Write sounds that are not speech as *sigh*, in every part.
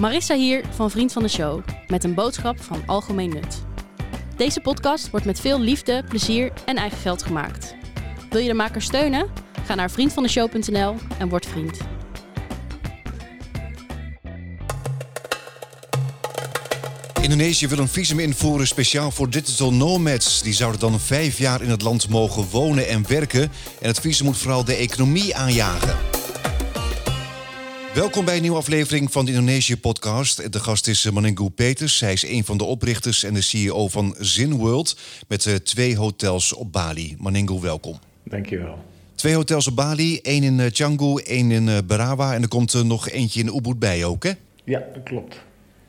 Marissa hier van Vriend van de Show met een boodschap van algemeen nut. Deze podcast wordt met veel liefde, plezier en eigen geld gemaakt. Wil je de maker steunen? Ga naar vriendvandeshow.nl en word vriend. Indonesië wil een visum invoeren speciaal voor digital nomads. Die zouden dan vijf jaar in het land mogen wonen en werken. En het visum moet vooral de economie aanjagen. Welkom bij een nieuwe aflevering van de Indonesië-podcast. De gast is Maningu Peters. Hij is een van de oprichters en de CEO van Zinworld... met uh, twee hotels op Bali. Maningu, welkom. Dankjewel. Twee hotels op Bali, één in uh, Canggu, één in Barawa... en er komt er nog eentje in Ubud bij ook, hè? Ja, dat klopt.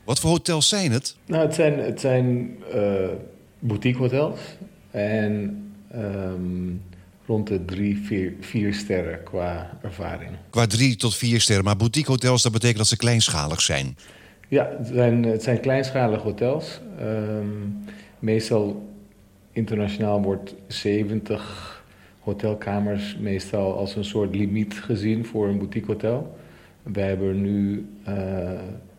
Wat voor hotels zijn het? Nou, het zijn, het zijn boutique hotels. En... Um, rond de drie, vier, vier sterren qua ervaring. Qua drie tot vier sterren. Maar boutique hotels, dat betekent dat ze kleinschalig zijn? Ja, het zijn, het zijn kleinschalige hotels. Um, meestal internationaal wordt 70 hotelkamers meestal als een soort limiet gezien voor een boutique hotel. Wij hebben nu uh,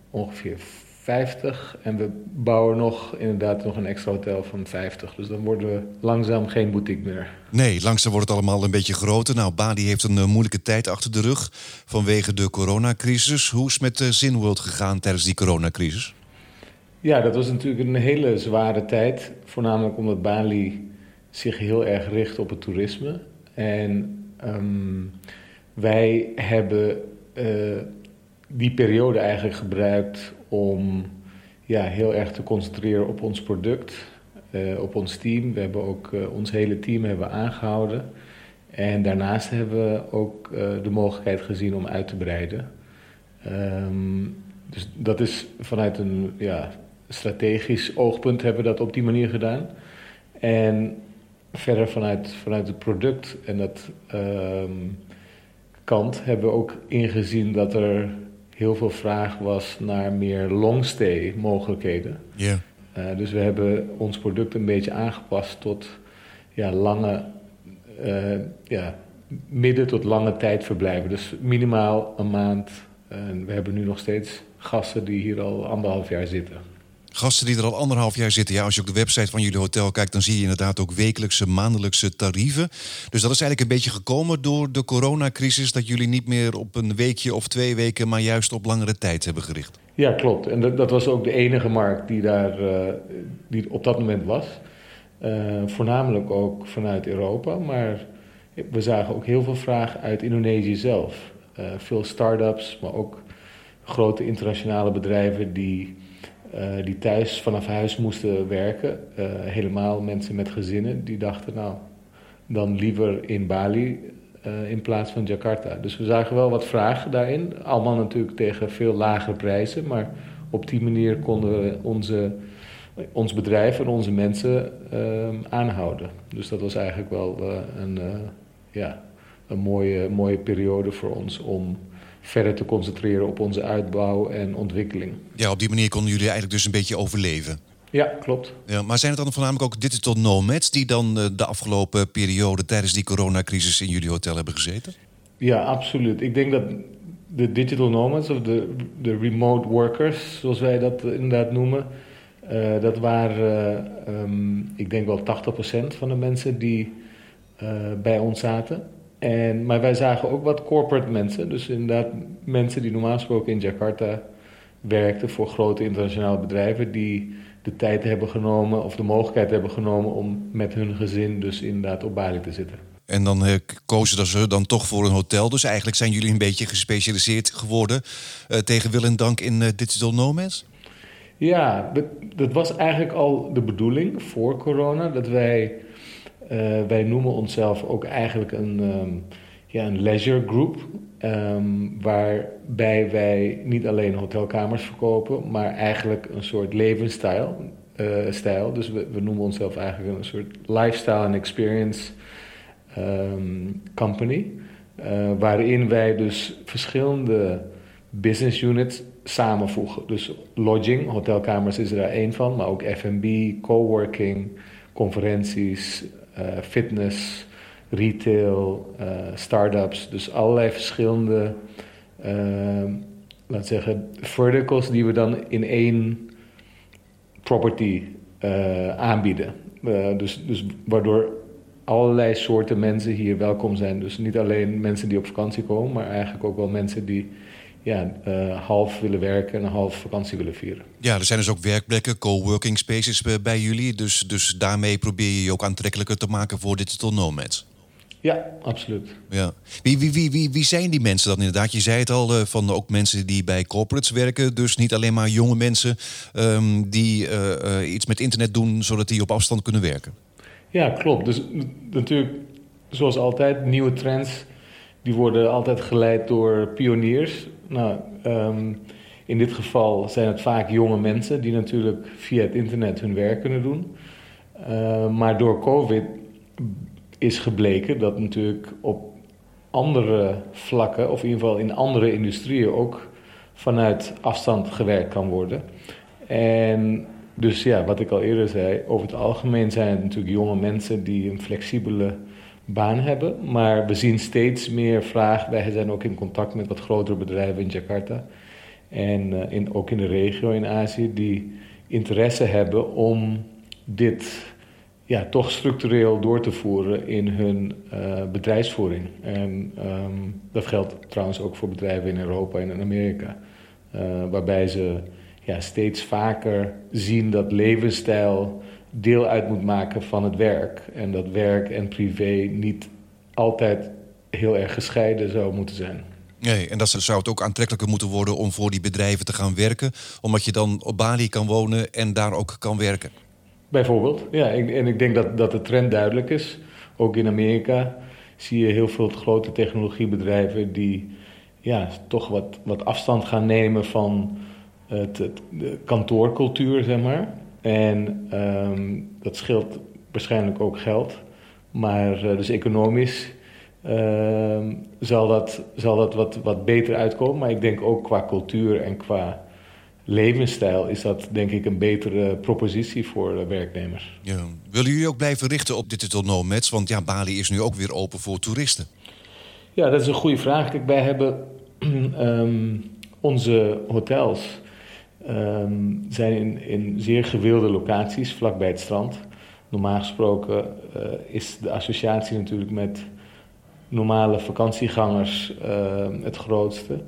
ongeveer 50 en we bouwen nog inderdaad nog een extra hotel van 50. Dus dan worden we langzaam geen boutique meer. Nee, langzaam wordt het allemaal een beetje groter. Nou, Bali heeft een uh, moeilijke tijd achter de rug vanwege de coronacrisis. Hoe is het met uh, Zinworld gegaan tijdens die coronacrisis? Ja, dat was natuurlijk een hele zware tijd. Voornamelijk omdat Bali zich heel erg richt op het toerisme. En um, wij hebben uh, die periode eigenlijk gebruikt om ja, heel erg te concentreren op ons product, uh, op ons team. We hebben ook uh, ons hele team hebben aangehouden. En daarnaast hebben we ook uh, de mogelijkheid gezien om uit te breiden. Um, dus dat is vanuit een ja, strategisch oogpunt hebben we dat op die manier gedaan. En verder vanuit, vanuit het product en dat um, kant hebben we ook ingezien dat er heel veel vraag was naar meer longstay mogelijkheden. Yeah. Uh, dus we hebben ons product een beetje aangepast tot ja, lange, uh, ja, midden tot lange tijd verblijven. Dus minimaal een maand. En we hebben nu nog steeds gasten die hier al anderhalf jaar zitten. Gasten die er al anderhalf jaar zitten. Ja, als je op de website van jullie hotel kijkt, dan zie je inderdaad ook wekelijkse, maandelijkse tarieven. Dus dat is eigenlijk een beetje gekomen door de coronacrisis, dat jullie niet meer op een weekje of twee weken, maar juist op langere tijd hebben gericht. Ja, klopt. En dat, dat was ook de enige markt die daar uh, die op dat moment was. Uh, voornamelijk ook vanuit Europa, maar we zagen ook heel veel vraag uit Indonesië zelf. Uh, veel start-ups, maar ook grote internationale bedrijven die uh, die thuis vanaf huis moesten werken. Uh, helemaal mensen met gezinnen die dachten, nou, dan liever in Bali uh, in plaats van Jakarta. Dus we zagen wel wat vragen daarin. Allemaal natuurlijk tegen veel lagere prijzen. Maar op die manier konden we onze, ons bedrijf en onze mensen aanhouden. Dus dat was eigenlijk wel een, ja, een mooie, mooie periode voor ons om verder te concentreren op onze uitbouw en ontwikkeling. Ja, op die manier konden jullie eigenlijk dus een beetje overleven. Ja, klopt. Ja, maar zijn het dan voornamelijk ook digital nomads die dan de afgelopen periode tijdens die coronacrisis in jullie hotel hebben gezeten? Ja, absoluut. Ik denk dat de digital nomads of de, de remote workers, zoals wij dat inderdaad noemen, uh, dat waren, uh, um, ik denk wel 80% van de mensen die bij ons zaten. En, maar wij zagen ook wat corporate mensen. Dus inderdaad mensen die normaal gesproken in Jakarta werkten voor grote internationale bedrijven. Die de tijd hebben genomen of de mogelijkheid hebben genomen om met hun gezin dus inderdaad op Bali te zitten. En dan uh, kozen ze dan toch voor een hotel. Dus eigenlijk zijn jullie een beetje gespecialiseerd geworden uh, tegen wil en dank in uh, digital nomads? Ja, dat, dat was eigenlijk al de bedoeling voor corona. Dat wij wij noemen onszelf ook eigenlijk een, um, ja, een leisure group. Um, waarbij wij niet alleen hotelkamers verkopen, maar eigenlijk een soort levensstijl. Uh, stijl. Dus we, we, noemen onszelf eigenlijk een soort lifestyle and experience um, company. Uh, waarin wij dus verschillende business units samenvoegen. Dus lodging, hotelkamers is er daar één van, maar ook F&B, coworking, conferenties, fitness, retail, uh, start-ups. Dus allerlei verschillende uh, laat zeggen, verticals die we dan in één property uh, aanbieden. Dus, dus waardoor allerlei soorten mensen hier welkom zijn. Dus niet alleen mensen die op vakantie komen, maar eigenlijk ook wel mensen die ja, uh, half willen werken en half vakantie willen vieren. Ja, er zijn dus ook werkplekken, coworking spaces bij jullie. Dus, dus daarmee probeer je je ook aantrekkelijker te maken voor digital nomads. Ja, absoluut. Ja. Wie, wie, wie, wie, wie zijn die mensen dan inderdaad? Je zei het al, uh, van ook mensen die bij corporates werken. Dus niet alleen maar jonge mensen um, die uh, iets met internet doen... zodat die op afstand kunnen werken. Ja, klopt. Dus natuurlijk, zoals altijd, nieuwe trends... die worden altijd geleid door pioniers. Nou, um, in dit geval zijn het vaak jonge mensen... die natuurlijk via het internet hun werk kunnen doen. Uh, maar door COVID is gebleken dat natuurlijk op andere vlakken, of in ieder geval in andere industrieën ook vanuit afstand gewerkt kan worden. En dus ja, wat ik al eerder zei, over het algemeen zijn het natuurlijk jonge mensen die een flexibele baan hebben. Maar we zien steeds meer vraag. Wij zijn ook in contact met wat grotere bedrijven in Jakarta. En uh, in, ook in de regio in Azië, die interesse hebben om dit ja, toch structureel door te voeren in hun uh, bedrijfsvoering. En um, dat geldt trouwens ook voor bedrijven in Europa en in Amerika. Uh, waarbij ze ja, steeds vaker zien dat levensstijl deel uit moet maken van het werk. En dat werk en privé niet altijd heel erg gescheiden zou moeten zijn. Nee, en dat zou het ook aantrekkelijker moeten worden om voor die bedrijven te gaan werken. Omdat je dan op Bali kan wonen en daar ook kan werken. Bijvoorbeeld, ja. En ik denk dat, dat de trend duidelijk is. Ook in Amerika zie je heel veel grote technologiebedrijven die ja, toch wat, wat afstand gaan nemen van het, het de kantoorcultuur, zeg maar. En um, dat scheelt waarschijnlijk ook geld. Maar uh, dus economisch uh, zal dat, zal dat wat, wat beter uitkomen. Maar ik denk ook qua cultuur en qua levensstijl is dat denk ik een betere propositie voor werknemers. Ja. Willen jullie ook blijven richten op digital nomads? Want ja, Bali is nu ook weer open voor toeristen. Ja, dat is een goede vraag. Kijk, wij hebben um, *clears throat* onze hotels um, zijn in, in zeer gewilde locaties vlakbij het strand. Normaal gesproken uh, is de associatie natuurlijk met normale vakantiegangers uh, het grootste.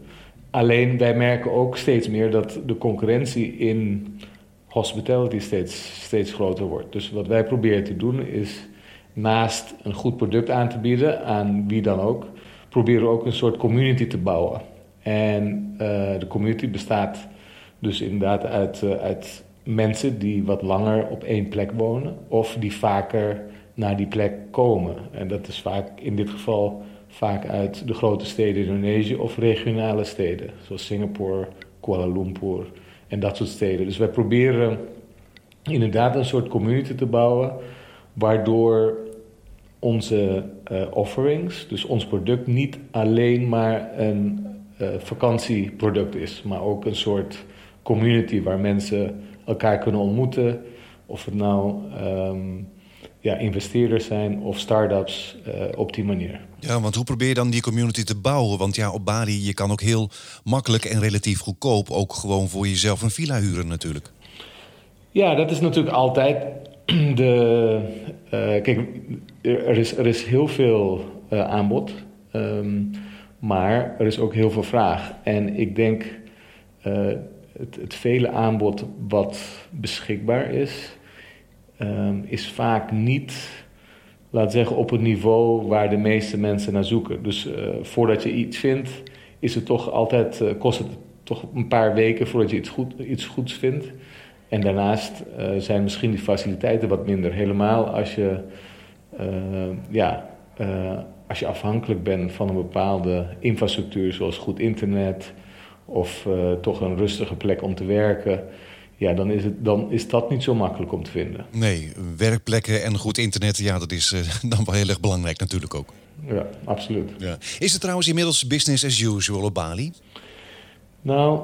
Alleen wij merken ook steeds meer dat de concurrentie in hospitality steeds, steeds groter wordt. Dus wat wij proberen te doen is naast een goed product aan te bieden aan wie dan ook, proberen we ook een soort community te bouwen. En uh, de community bestaat dus inderdaad uit, uh, uit mensen die wat langer op één plek wonen of die vaker naar die plek komen. En dat is vaak in dit geval vaak uit de grote steden in Indonesië of regionale steden, zoals Singapore, Kuala Lumpur en dat soort steden. Dus wij proberen inderdaad een soort community te bouwen, waardoor onze uh, offerings, dus ons product, niet alleen maar een uh, vakantieproduct is, maar ook een soort community waar mensen elkaar kunnen ontmoeten. Of het nou um, ja, investeerders zijn of start-ups uh, op die manier. Ja, want hoe probeer je dan die community te bouwen? Want ja, op Bali, je kan ook heel makkelijk en relatief goedkoop... ook gewoon voor jezelf een villa huren natuurlijk. Ja, dat is natuurlijk altijd *clears throat* de... Uh, kijk, er is, er is heel veel uh, aanbod. Um, maar er is ook heel veel vraag. En ik denk... Het, het, vele aanbod wat beschikbaar is... Um, is vaak niet laat zeggen, op het niveau waar de meeste mensen naar zoeken. Dus uh, voordat je iets vindt, is het toch altijd, uh, kost het toch een paar weken voordat je iets, goed, iets goeds vindt. En daarnaast uh, zijn misschien die faciliteiten wat minder. Helemaal als je, ja, als je afhankelijk bent van een bepaalde infrastructuur, zoals goed internet of toch een rustige plek om te werken ja, dan is, het, dan is dat niet zo makkelijk om te vinden. Nee, werkplekken en goed internet, ja, dat is uh, *laughs* dan wel heel erg belangrijk natuurlijk ook. Ja, absoluut. Ja. Is het trouwens inmiddels business as usual op Bali? Nou,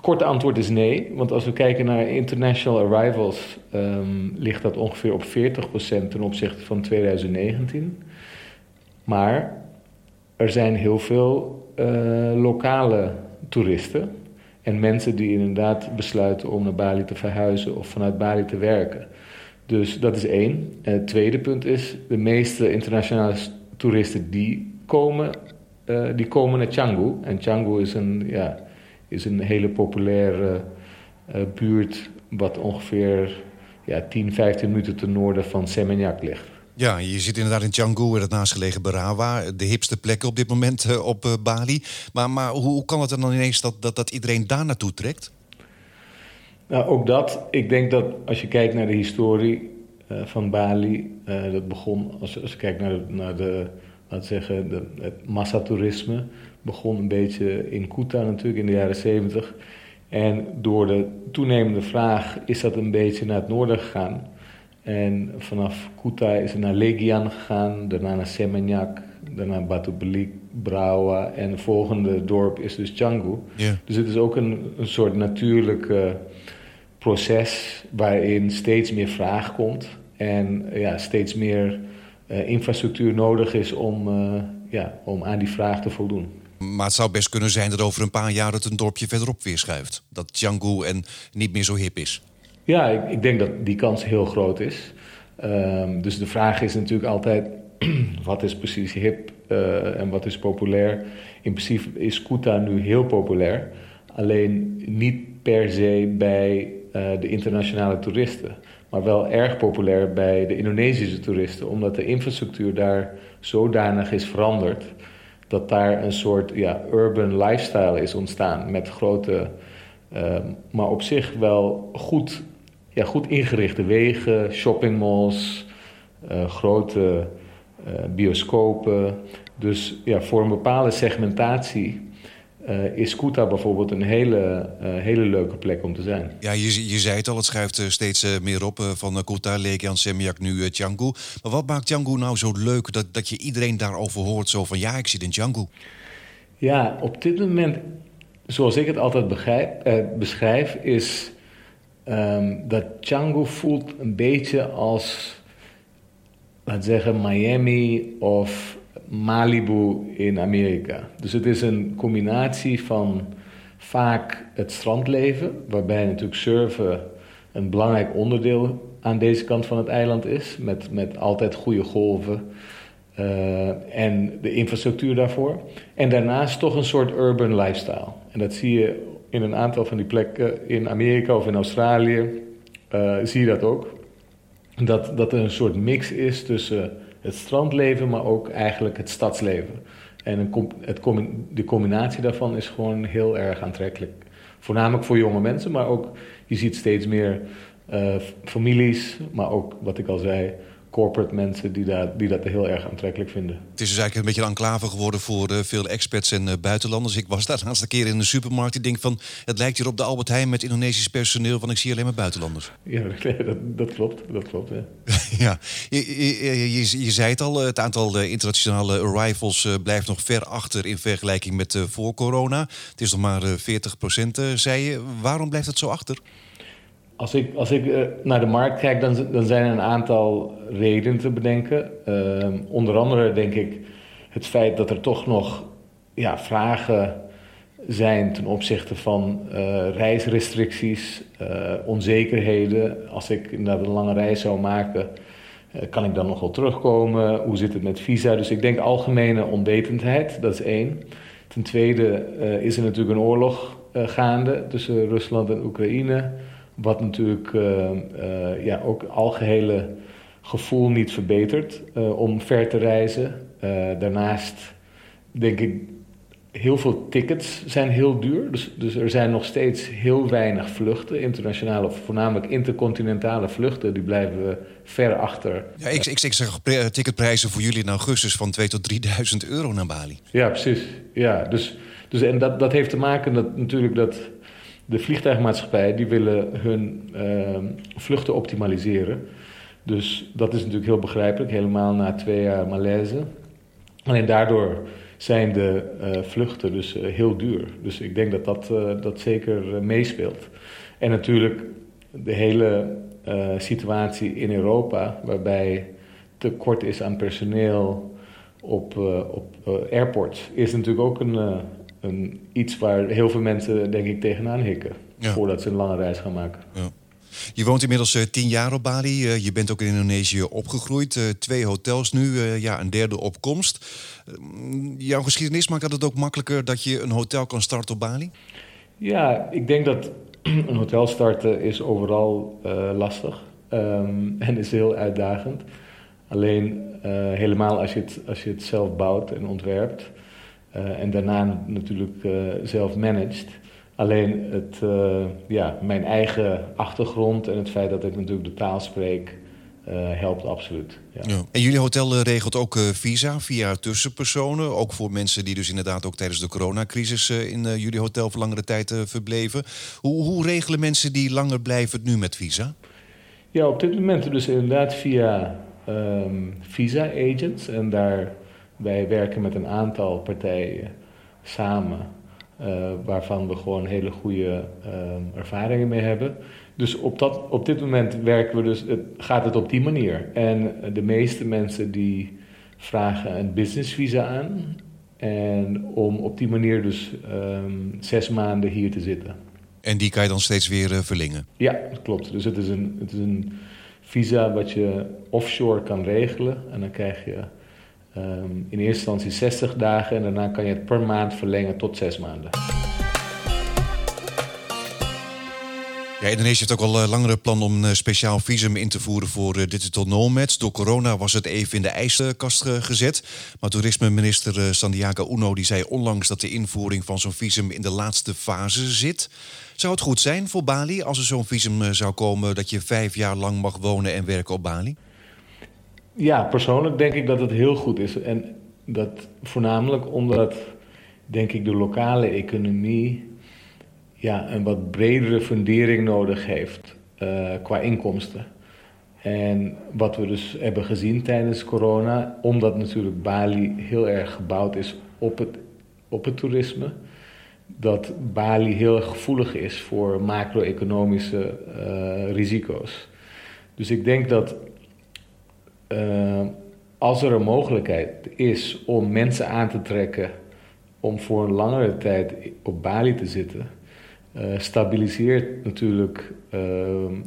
korte antwoord is nee. Want als we kijken naar international arrivals, um, ligt dat ongeveer op 40% ten opzichte van 2019. Maar er zijn heel veel uh, lokale toeristen en mensen die inderdaad besluiten om naar Bali te verhuizen of vanuit Bali te werken. Dus dat is één. En het tweede punt is, de meeste internationale toeristen die komen, uh, die komen naar Canggu. En Canggu is een, ja, is een hele populaire buurt wat ongeveer ja, 10, 15 minuten ten noorden van Seminyak ligt. Ja, je zit inderdaad in Canggu en het naastgelegen Barawa. De hipste plekken op dit moment uh, op uh, Bali. Maar, maar hoe, kan het dan ineens dat, dat, dat iedereen daar naartoe trekt? Nou, ook dat. Ik denk dat als je kijkt naar de historie uh, van Bali... dat begon, als, als je kijkt naar naar de laat zeggen, de, het massatoerisme... begon een beetje in Kuta natuurlijk in de jaren 70... En door de toenemende vraag is dat een beetje naar het noorden gegaan. En vanaf Kuta is het naar Legian gegaan, daarna naar Semenyak, daarna Batu Belik, Brawa en het volgende dorp is dus Canggu. Yeah. Dus het is ook een, een soort natuurlijk uh, proces waarin steeds meer vraag komt en ja, steeds meer uh, infrastructuur nodig is om, uh, ja, om aan die vraag te voldoen. Maar het zou best kunnen zijn dat over een paar jaar het een dorpje verderop weer schuift. Dat Canggu en niet meer zo hip is. Ja, ik, ik denk dat die kans heel groot is. Um, dus de vraag is natuurlijk altijd: *clears throat* wat is precies hip uh, en wat is populair? In principe is Kuta nu heel populair, alleen niet per se bij uh, de internationale toeristen, maar wel erg populair bij de Indonesische toeristen, omdat de infrastructuur daar zodanig is veranderd dat daar een soort ja, urban lifestyle is ontstaan met grote, uh, maar op zich wel goed ja, goed ingerichte wegen, shoppingmalls, uh, grote uh, bioscopen. Dus ja, voor een bepaalde segmentatie uh, is Kuta bijvoorbeeld een hele, hele leuke plek om te zijn. Ja, je, je zei het al, het schuift steeds meer op van Kuta, Lekian, Semyak, nu Canggu. Maar wat maakt Canggu nou zo leuk dat, dat je iedereen daarover hoort? Zo van ja, ik zit in Canggu. Ja, op dit moment, zoals ik het altijd begrijp, beschrijf, is Um, dat Canggu voelt een beetje als, laten zeggen, Miami of Malibu in Amerika. Dus het is een combinatie van vaak het strandleven, waarbij natuurlijk surfen een belangrijk onderdeel aan deze kant van het eiland is, met, met altijd goede golven. Uh, en de infrastructuur daarvoor. En daarnaast toch een soort urban lifestyle. En dat zie je in een aantal van die plekken in Amerika of in Australië uh, zie je dat ook. Dat, dat er een soort mix is tussen het strandleven, maar ook eigenlijk het stadsleven. En een, het, de combinatie daarvan is gewoon heel erg aantrekkelijk. Voornamelijk voor jonge mensen, maar ook je ziet steeds meer uh, families, maar ook wat ik al zei, corporate mensen die, daar, die dat heel erg aantrekkelijk vinden. Het is dus eigenlijk een beetje een enclave geworden voor uh, veel expats en uh, buitenlanders. Ik was daar de laatste keer in de supermarkt. Ik denk van, het lijkt hier op de Albert Heijn met Indonesisch personeel, want ik zie alleen maar buitenlanders. Ja, *laughs* dat, dat klopt. Dat klopt ja. *laughs* ja. Je, je, je, je, zei het al, het aantal internationale arrivals blijft nog ver achter in vergelijking met voor corona. Het is nog maar 40 procent, zei je. Waarom blijft het zo achter? Als ik, als uh, naar de markt kijk, dan, zijn er een aantal redenen te bedenken. Uh, onder andere denk ik het feit dat er toch nog ja, vragen zijn ten opzichte van uh, reisrestricties, onzekerheden. Als ik inderdaad een lange reis zou maken, kan ik dan nog wel terugkomen? Hoe zit het met visa? Dus ik denk algemene onwetendheid, dat is één. Ten tweede is er natuurlijk een oorlog gaande tussen Rusland en Oekraïne. Wat natuurlijk uh, uh, ja, ook algehele gevoel niet verbetert uh, om ver te reizen. daarnaast denk ik, heel veel tickets zijn heel duur. Dus, dus er zijn nog steeds heel weinig vluchten, internationale of voornamelijk intercontinentale vluchten. Die blijven ver achter. Ja, ik, ik, ik zeg ticketprijzen voor jullie in augustus van 2.000 tot 3.000 euro naar Bali. Ja, precies. Ja, dus, dus en dat, dat heeft te maken dat natuurlijk dat de vliegtuigmaatschappij die willen hun uh, vluchten optimaliseren. Dus dat is natuurlijk heel begrijpelijk, helemaal na twee jaar malaise. Alleen daardoor zijn de uh, vluchten dus uh, heel duur. Dus ik denk dat dat, uh, dat zeker meespeelt. En natuurlijk de hele situatie in Europa, waarbij tekort is aan personeel op, op airports, is natuurlijk ook een, een, iets waar heel veel mensen, denk ik, tegenaan hikken. Voordat ze een lange reis gaan maken. Ja. Je woont inmiddels uh, tien jaar op Bali. Uh, je bent ook in Indonesië opgegroeid. Uh, twee hotels nu, ja, een derde opkomst. jouw geschiedenis maakt het ook makkelijker dat je een hotel kan starten op Bali? Ja, ik denk dat *clears throat* een hotel starten is overal lastig. Um, *laughs* en is heel uitdagend. Alleen helemaal als je, het, als je het zelf bouwt en ontwerpt. En daarna natuurlijk zelf managt Alleen het, uh, ja, mijn eigen achtergrond en het feit dat ik natuurlijk de taal spreek, helpt absoluut. Ja. ja. En jullie hotel eh, regelt ook visa via tussenpersonen. Ook voor mensen die dus inderdaad ook tijdens de coronacrisis in jullie hotel voor langere tijd verbleven. Hoe, hoe regelen mensen die langer blijven het nu met visa? Ja, op dit moment dus inderdaad via um, visa agents. En daar, wij werken met een aantal partijen samen. Uh, waarvan we gewoon hele goede uh, ervaringen mee hebben. Dus op, dat, op dit moment werken we dus, het, gaat het op die manier. En de meeste mensen die vragen een business visa aan. En om op die manier dus um, zes maanden hier te zitten. En die kan je dan steeds weer uh, verlengen? Ja, dat klopt. Dus het is, een, het is een visa wat je offshore kan regelen. En dan krijg je Um, in eerste instantie 60 dagen en daarna kan je het per maand verlengen tot 6 maanden. Ja, Indonesië heeft ook al uh, langere plan om een uh, speciaal visum in te voeren voor uh, digital nomads. Door corona was het even in de ijskast gezet. Maar toerisme-minister Sandiaga Uno die zei onlangs dat de invoering van zo'n visum in de laatste fase zit. Zou het goed zijn voor Bali als er zo'n visum zou komen dat je vijf jaar lang mag wonen en werken op Bali? Ja, persoonlijk denk ik dat het heel goed is. En dat voornamelijk omdat, denk ik, de lokale economie ja, een wat bredere fundering nodig heeft uh, qua inkomsten. En wat we dus hebben gezien tijdens corona, omdat natuurlijk Bali heel erg gebouwd is op het, op het toerisme, dat Bali heel gevoelig is voor macro-economische uh, risico's. Dus ik denk dat uh, als er een mogelijkheid is om mensen aan te trekken om voor een langere tijd op Bali te zitten, uh, stabiliseert natuurlijk uh,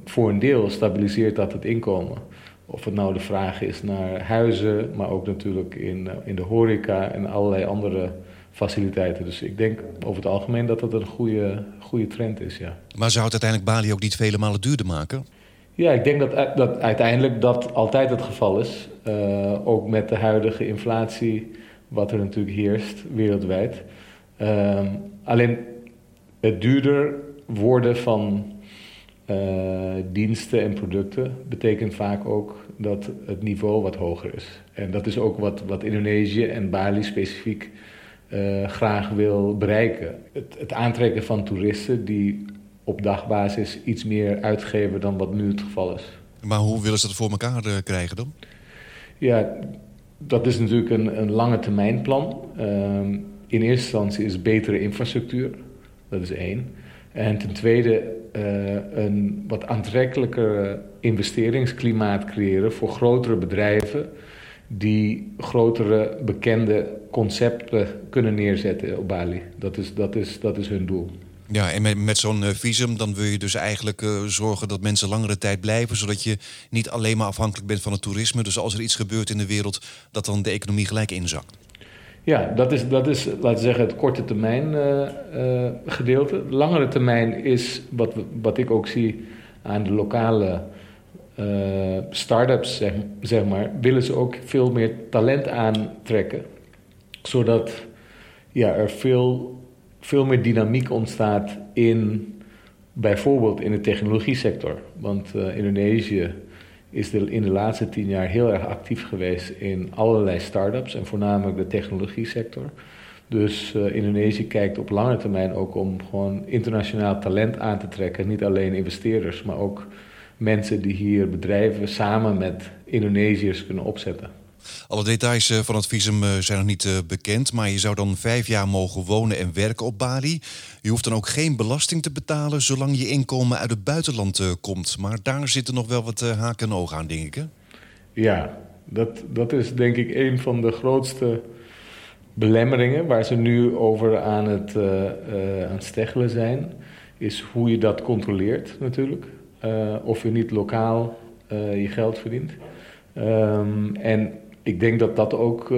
voor een deel stabiliseert dat het inkomen. Of het nou de vraag is naar huizen, maar ook natuurlijk in, in de horeca en allerlei andere faciliteiten. Dus ik denk over het algemeen dat dat een goede, goede trend is, ja. Maar zou het uiteindelijk Bali ook niet vele malen duurder maken? Ja, ik denk dat, dat uiteindelijk dat altijd het geval is. Uh, ook met de huidige inflatie, wat er natuurlijk heerst wereldwijd. Uh, alleen het duurder worden van uh, diensten en producten betekent vaak ook dat het niveau wat hoger is. En dat is ook wat, wat Indonesië en Bali specifiek graag wil bereiken. Het, het aantrekken van toeristen die op dagbasis iets meer uitgeven dan wat nu het geval is. Maar hoe willen ze dat voor elkaar uh, krijgen dan? Ja, dat is natuurlijk een, een lange termijn plan. Uh, in eerste instantie is betere infrastructuur, dat is één. En ten tweede uh, een wat aantrekkelijker investeringsklimaat creëren voor grotere bedrijven die grotere bekende concepten kunnen neerzetten op Bali. Dat is, dat is, dat is hun doel. Ja, en met, met zo'n uh, visum dan wil je dus eigenlijk uh, zorgen dat mensen langere tijd blijven, zodat je niet alleen maar afhankelijk bent van het toerisme. Dus als er iets gebeurt in de wereld, dat dan de economie gelijk inzakt. Ja, dat is, dat is laten we zeggen, het korte termijn uh, gedeelte. Langere termijn is, wat, wat ik ook zie aan de lokale start-ups, zeg, zeg maar, willen ze ook veel meer talent aantrekken. Zodat ja, er veel veel meer dynamiek ontstaat in bijvoorbeeld in de technologie sector. Want uh, Indonesië is de, in de laatste tien jaar heel erg actief geweest in allerlei start-ups en voornamelijk de technologie sector. Dus uh, Indonesië kijkt op lange termijn ook om gewoon internationaal talent aan te trekken. Niet alleen investeerders, maar ook mensen die hier bedrijven samen met Indonesiërs kunnen opzetten. Alle details eh, van het visum eh, zijn nog niet eh, bekend, maar je zou dan vijf jaar mogen wonen en werken op Bali. Je hoeft dan ook geen belasting te betalen zolang je inkomen uit het buitenland komt. Maar daar zitten nog wel wat haken en ogen aan, denk ik. Ja, dat, dat is denk ik een van de grootste belemmeringen waar ze nu over aan het, uh, aan steggelen zijn, is hoe je dat controleert natuurlijk. of je niet lokaal je geld verdient. Um, en ik denk dat dat ook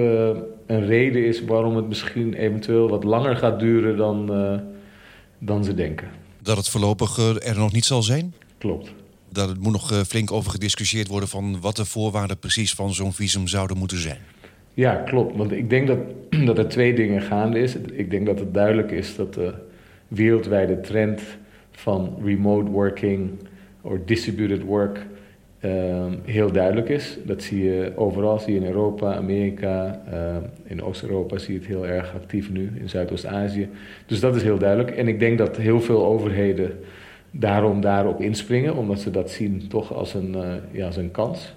een reden is waarom het misschien eventueel wat langer gaat duren dan, dan ze denken. Dat het voorlopig er nog niet zal zijn? Klopt. Dat het moet nog flink over gediscussieerd worden van wat de voorwaarden precies van zo'n visum zouden moeten zijn. Ja, klopt. Want ik denk dat, *clears throat* dat er twee dingen gaande is. Ik denk dat het duidelijk is dat de wereldwijde trend van remote working of distributed work ehm, heel duidelijk is. Dat zie je overal, zie je in Europa, Amerika, uh, in Oost-Europa zie je het heel erg actief nu, in Zuidoost-Azië. Dus dat is heel duidelijk. En ik denk dat heel veel overheden daarom daarop inspringen, omdat ze dat zien toch als een, uh, ja, als een kans.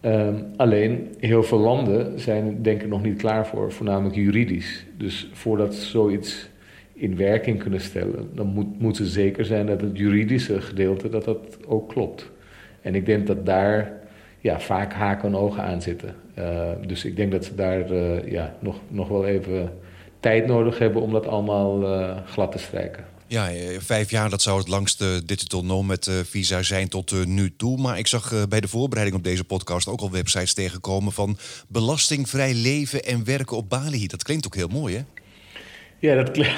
Ehm, alleen, heel veel landen zijn denk ik nog niet klaar voor, voornamelijk juridisch. Dus voordat zoiets in werking kunnen stellen, dan moet, moeten ze zeker zijn dat het juridische gedeelte dat dat ook klopt. En ik denk dat daar ja, vaak haken en ogen aan zitten. Uh, dus ik denk dat ze daar uh, ja, nog, nog wel even tijd nodig hebben om dat allemaal uh, glad te strijken. Ja, eh, vijf jaar, dat zou het langste digital nomad eh, visa zijn tot nu toe. Maar ik zag bij de voorbereiding op deze podcast ook al websites tegenkomen van belastingvrij leven en werken op Bali. Dat klinkt ook heel mooi, hè? Ja, dat, klinkt,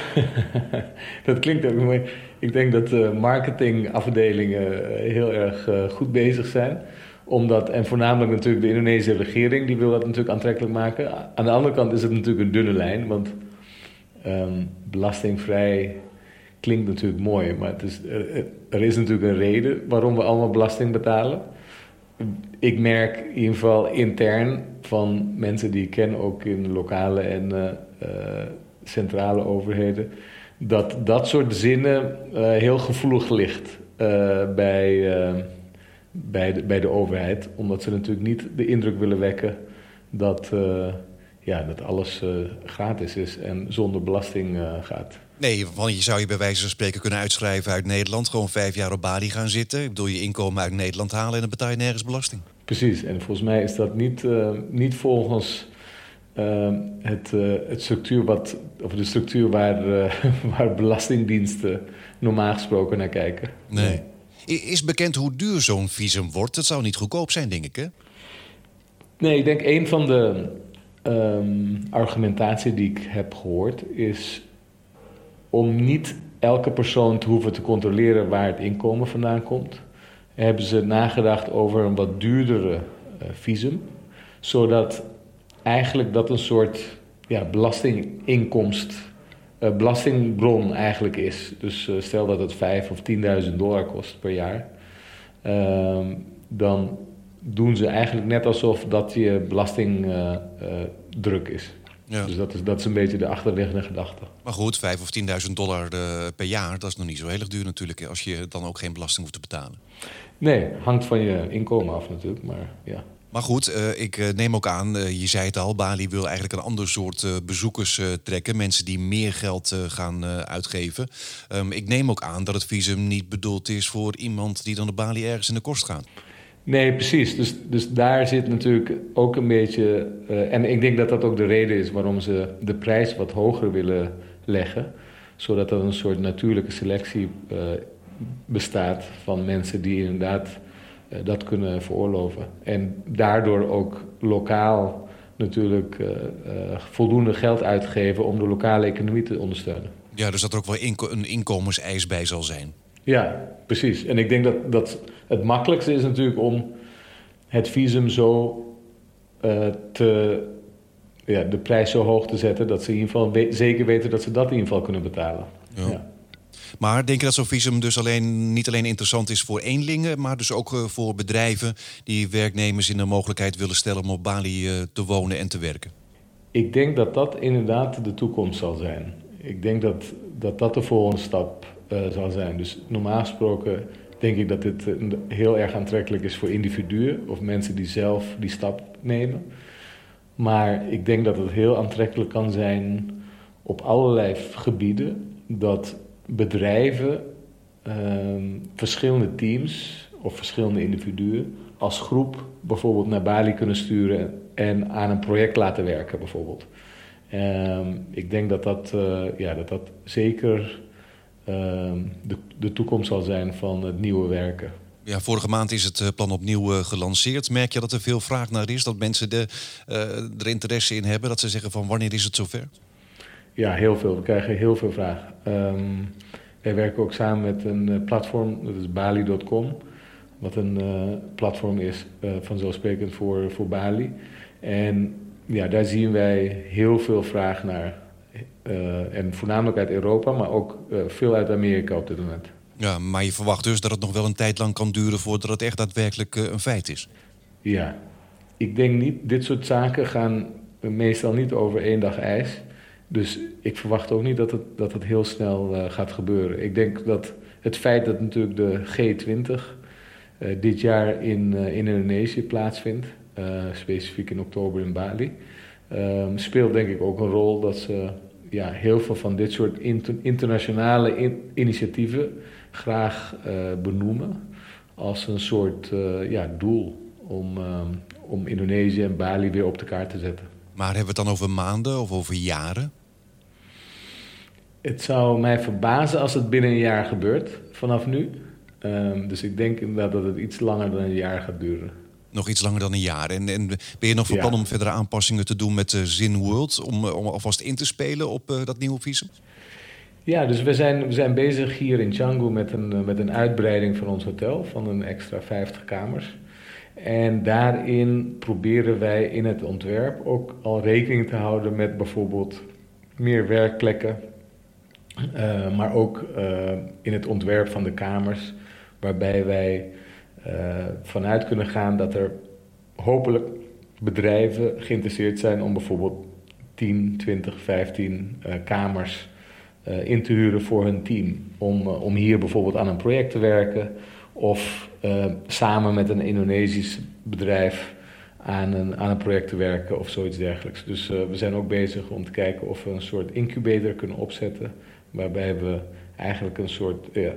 *laughs* dat klinkt ook mooi. Ik denk dat de marketingafdelingen heel erg goed bezig zijn. Omdat, en voornamelijk natuurlijk de Indonesische regering, die wil dat natuurlijk aantrekkelijk maken. Aan de andere kant is het natuurlijk een dunne lijn, want um, belastingvrij klinkt natuurlijk mooi, maar het is, er is natuurlijk een reden waarom we allemaal belasting betalen. Ik merk in ieder geval intern van mensen die ik ken, ook in lokale en centrale overheden, dat dat soort zinnen uh, heel gevoelig ligt bij, bij, de, bij de overheid. Omdat ze natuurlijk niet de indruk willen wekken dat, ja, dat alles gratis is en zonder belasting gaat. Nee, want je zou je bij wijze van spreken kunnen uitschrijven uit Nederland. Gewoon vijf jaar op Bali gaan zitten. Ik bedoel, je inkomen uit Nederland halen en dan betaal je nergens belasting. Precies, en volgens mij is dat niet, niet volgens uh, het, uh, het structuur wat, of de structuur waar, *laughs* waar belastingdiensten normaal gesproken naar kijken. Nee. Is bekend hoe duur zo'n visum wordt? Het zou niet goedkoop zijn, denk ik, hè? Nee, ik denk een van de um, argumentatie die ik heb gehoord is om niet elke persoon te hoeven te controleren waar het inkomen vandaan komt, hebben ze nagedacht over een wat duurdere uh, visum, zodat eigenlijk dat een soort ja, belastinginkomst, uh, belastingbron eigenlijk is. Dus uh, stel dat het 5 of 10.000 dollar kost per jaar, ehm, dan doen ze eigenlijk net alsof dat je belastingdruk is. Ja. Dus dat is, dat is een beetje de achterliggende gedachte. Maar goed, 5 of 10.000 dollar per jaar, dat is nog niet zo heel erg duur natuurlijk, als je dan ook geen belasting hoeft te betalen. Nee, hangt van je inkomen af natuurlijk, maar ja. Maar goed, uh, ik uh, neem ook aan, je zei het al, Bali wil eigenlijk een ander soort bezoekers trekken. Mensen die meer geld gaan uitgeven. Um, ik neem ook aan dat het visum niet bedoeld is voor iemand die dan naar Bali ergens in de kost gaat. Nee, precies. Dus, dus daar zit natuurlijk ook een beetje. En ik denk dat dat ook de reden is waarom ze de prijs wat hoger willen leggen. Zodat er een soort natuurlijke selectie bestaat van mensen die inderdaad dat kunnen veroorloven. En daardoor ook lokaal natuurlijk voldoende geld uitgeven om de lokale economie te ondersteunen. Ja, dus dat er ook wel inko een inkomenseis bij zal zijn. Ja, precies. En ik denk dat, dat het makkelijkste is natuurlijk om het visum zo uh, te, ja, de prijs zo hoog te zetten dat ze in ieder geval we zeker weten dat ze dat in ieder geval kunnen betalen. Ja. ja. Maar denk je dat zo'n visum dus alleen, niet alleen interessant is voor eenlingen, maar dus ook uh, voor bedrijven die werknemers in de mogelijkheid willen stellen om op Bali uh, te wonen en te werken? Ik denk dat dat inderdaad de toekomst zal zijn. Ik denk dat dat, dat de volgende stap uh, zal zijn. Dus normaal gesproken denk ik dat dit heel erg aantrekkelijk is voor individuen of mensen die zelf die stap nemen. Maar ik denk dat het heel aantrekkelijk kan zijn op allerlei gebieden dat bedrijven ehm, verschillende teams of verschillende individuen als groep bijvoorbeeld naar Bali kunnen sturen en aan een project laten werken bijvoorbeeld. Ehm, ik denk dat dat, ja, dat, dat zeker ehm, de, de toekomst zal zijn van het nieuwe werken. Ja, vorige maand is het plan opnieuw gelanceerd. Merk je dat er veel vraag naar is? Dat mensen de, er interesse in hebben? Dat ze zeggen van wanneer is het zover? Ja, heel veel. We krijgen heel veel vraag. Um, wij werken ook samen met een uh, platform, dat is bali.com. Wat een uh, platform is uh, vanzelfsprekend voor, voor Bali. En ja, daar zien wij heel veel vraag naar. en voornamelijk uit Europa, maar ook veel uit Amerika op dit moment. Ja, maar je verwacht dus dat het nog wel een tijd lang kan duren voordat het echt daadwerkelijk een feit is? Ja, ik denk niet, dit soort zaken gaan meestal niet over één dag ijs. Dus ik verwacht ook niet dat het, dat het heel snel uh, gaat gebeuren. Ik denk dat het feit dat natuurlijk de G20 uh, eh, dit jaar in, uh, in Indonesië plaatsvindt, specifiek in oktober in Bali, um, speelt denk ik ook een rol dat ze ja, heel veel van dit soort inter internationale in initiatieven graag benoemen als een soort ja, doel om, om Indonesië en Bali weer op de kaart te zetten. Maar hebben we het dan over maanden of over jaren? Het zou mij verbazen als het binnen een jaar gebeurt, vanaf nu. Um, dus ik denk inderdaad dat het iets langer dan een jaar gaat duren. Nog iets langer dan een jaar. En, en ben je nog van plan om verdere aanpassingen te doen met uh, Zin World... Om, om alvast in te spelen op uh, dat nieuwe visum? Ja, dus we zijn, we zijn bezig hier in Canggu met een, uh, met een uitbreiding van ons hotel... van een extra 50 kamers. En daarin proberen wij in het ontwerp ook al rekening te houden met bijvoorbeeld meer werkplekken uh, maar ook uh, in het ontwerp van de kamers, waarbij wij uh, vanuit kunnen gaan dat er hopelijk bedrijven geïnteresseerd zijn om bijvoorbeeld 10, 20, 15 kamers in te huren voor hun team. Om, om hier bijvoorbeeld aan een project te werken of samen met een Indonesisch bedrijf aan een, aan een project te werken of zoiets dergelijks. Dus we zijn ook bezig om te kijken of we een soort incubator kunnen opzetten waarbij we eigenlijk een soort uh,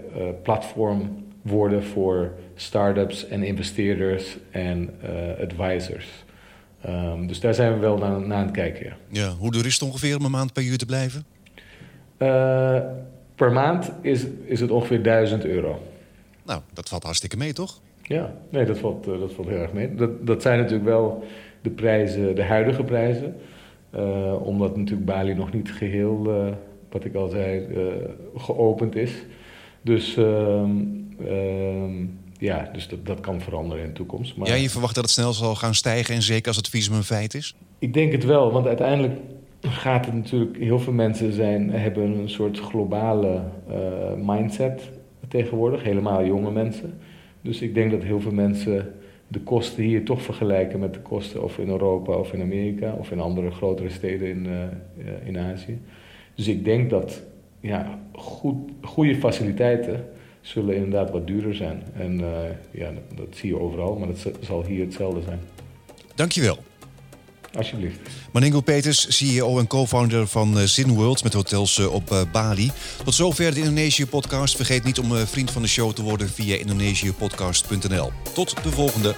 platform worden voor start-ups en investeerders en uh, advisors. Um, dus daar zijn we wel naar, naar aan het kijken. Ja. ja. hoe duur is het ongeveer om een maand per uur te blijven? Uh, per maand is, is het ongeveer 1000 euro. Nou, dat valt hartstikke mee, toch? Ja, nee, dat valt, dat valt heel erg mee. Dat, dat zijn natuurlijk wel de prijzen, de huidige prijzen. Uh, omdat natuurlijk Bali nog niet geheel wat ik al zei, uh, geopend is. Dus, uh, uh, ja, dus dat, dat kan veranderen in de toekomst. Maar... Ja, je verwacht dat het snel zal gaan stijgen en zeker als het visum een feit is? Ik denk het wel, want uiteindelijk gaat het natuurlijk... Heel veel mensen zijn, hebben een soort globale uh, mindset tegenwoordig. Helemaal jonge mensen. Dus ik denk dat heel veel mensen de kosten hier toch vergelijken met de kosten of in Europa of in Amerika of in andere grotere steden in, uh, in Azië. Dus ik denk dat ja, goed, goede faciliteiten zullen inderdaad wat duurder zijn. En uh, ja, dat zie je overal, maar dat zal hier hetzelfde zijn. Dankjewel. Alsjeblieft. Maningo Peters, CEO en co-founder van uh, Zinworld met hotels uh, op Bali. Tot zover de Indonesië-podcast. Vergeet niet om vriend van de show te worden via indonesiëpodcast.nl. Tot de volgende.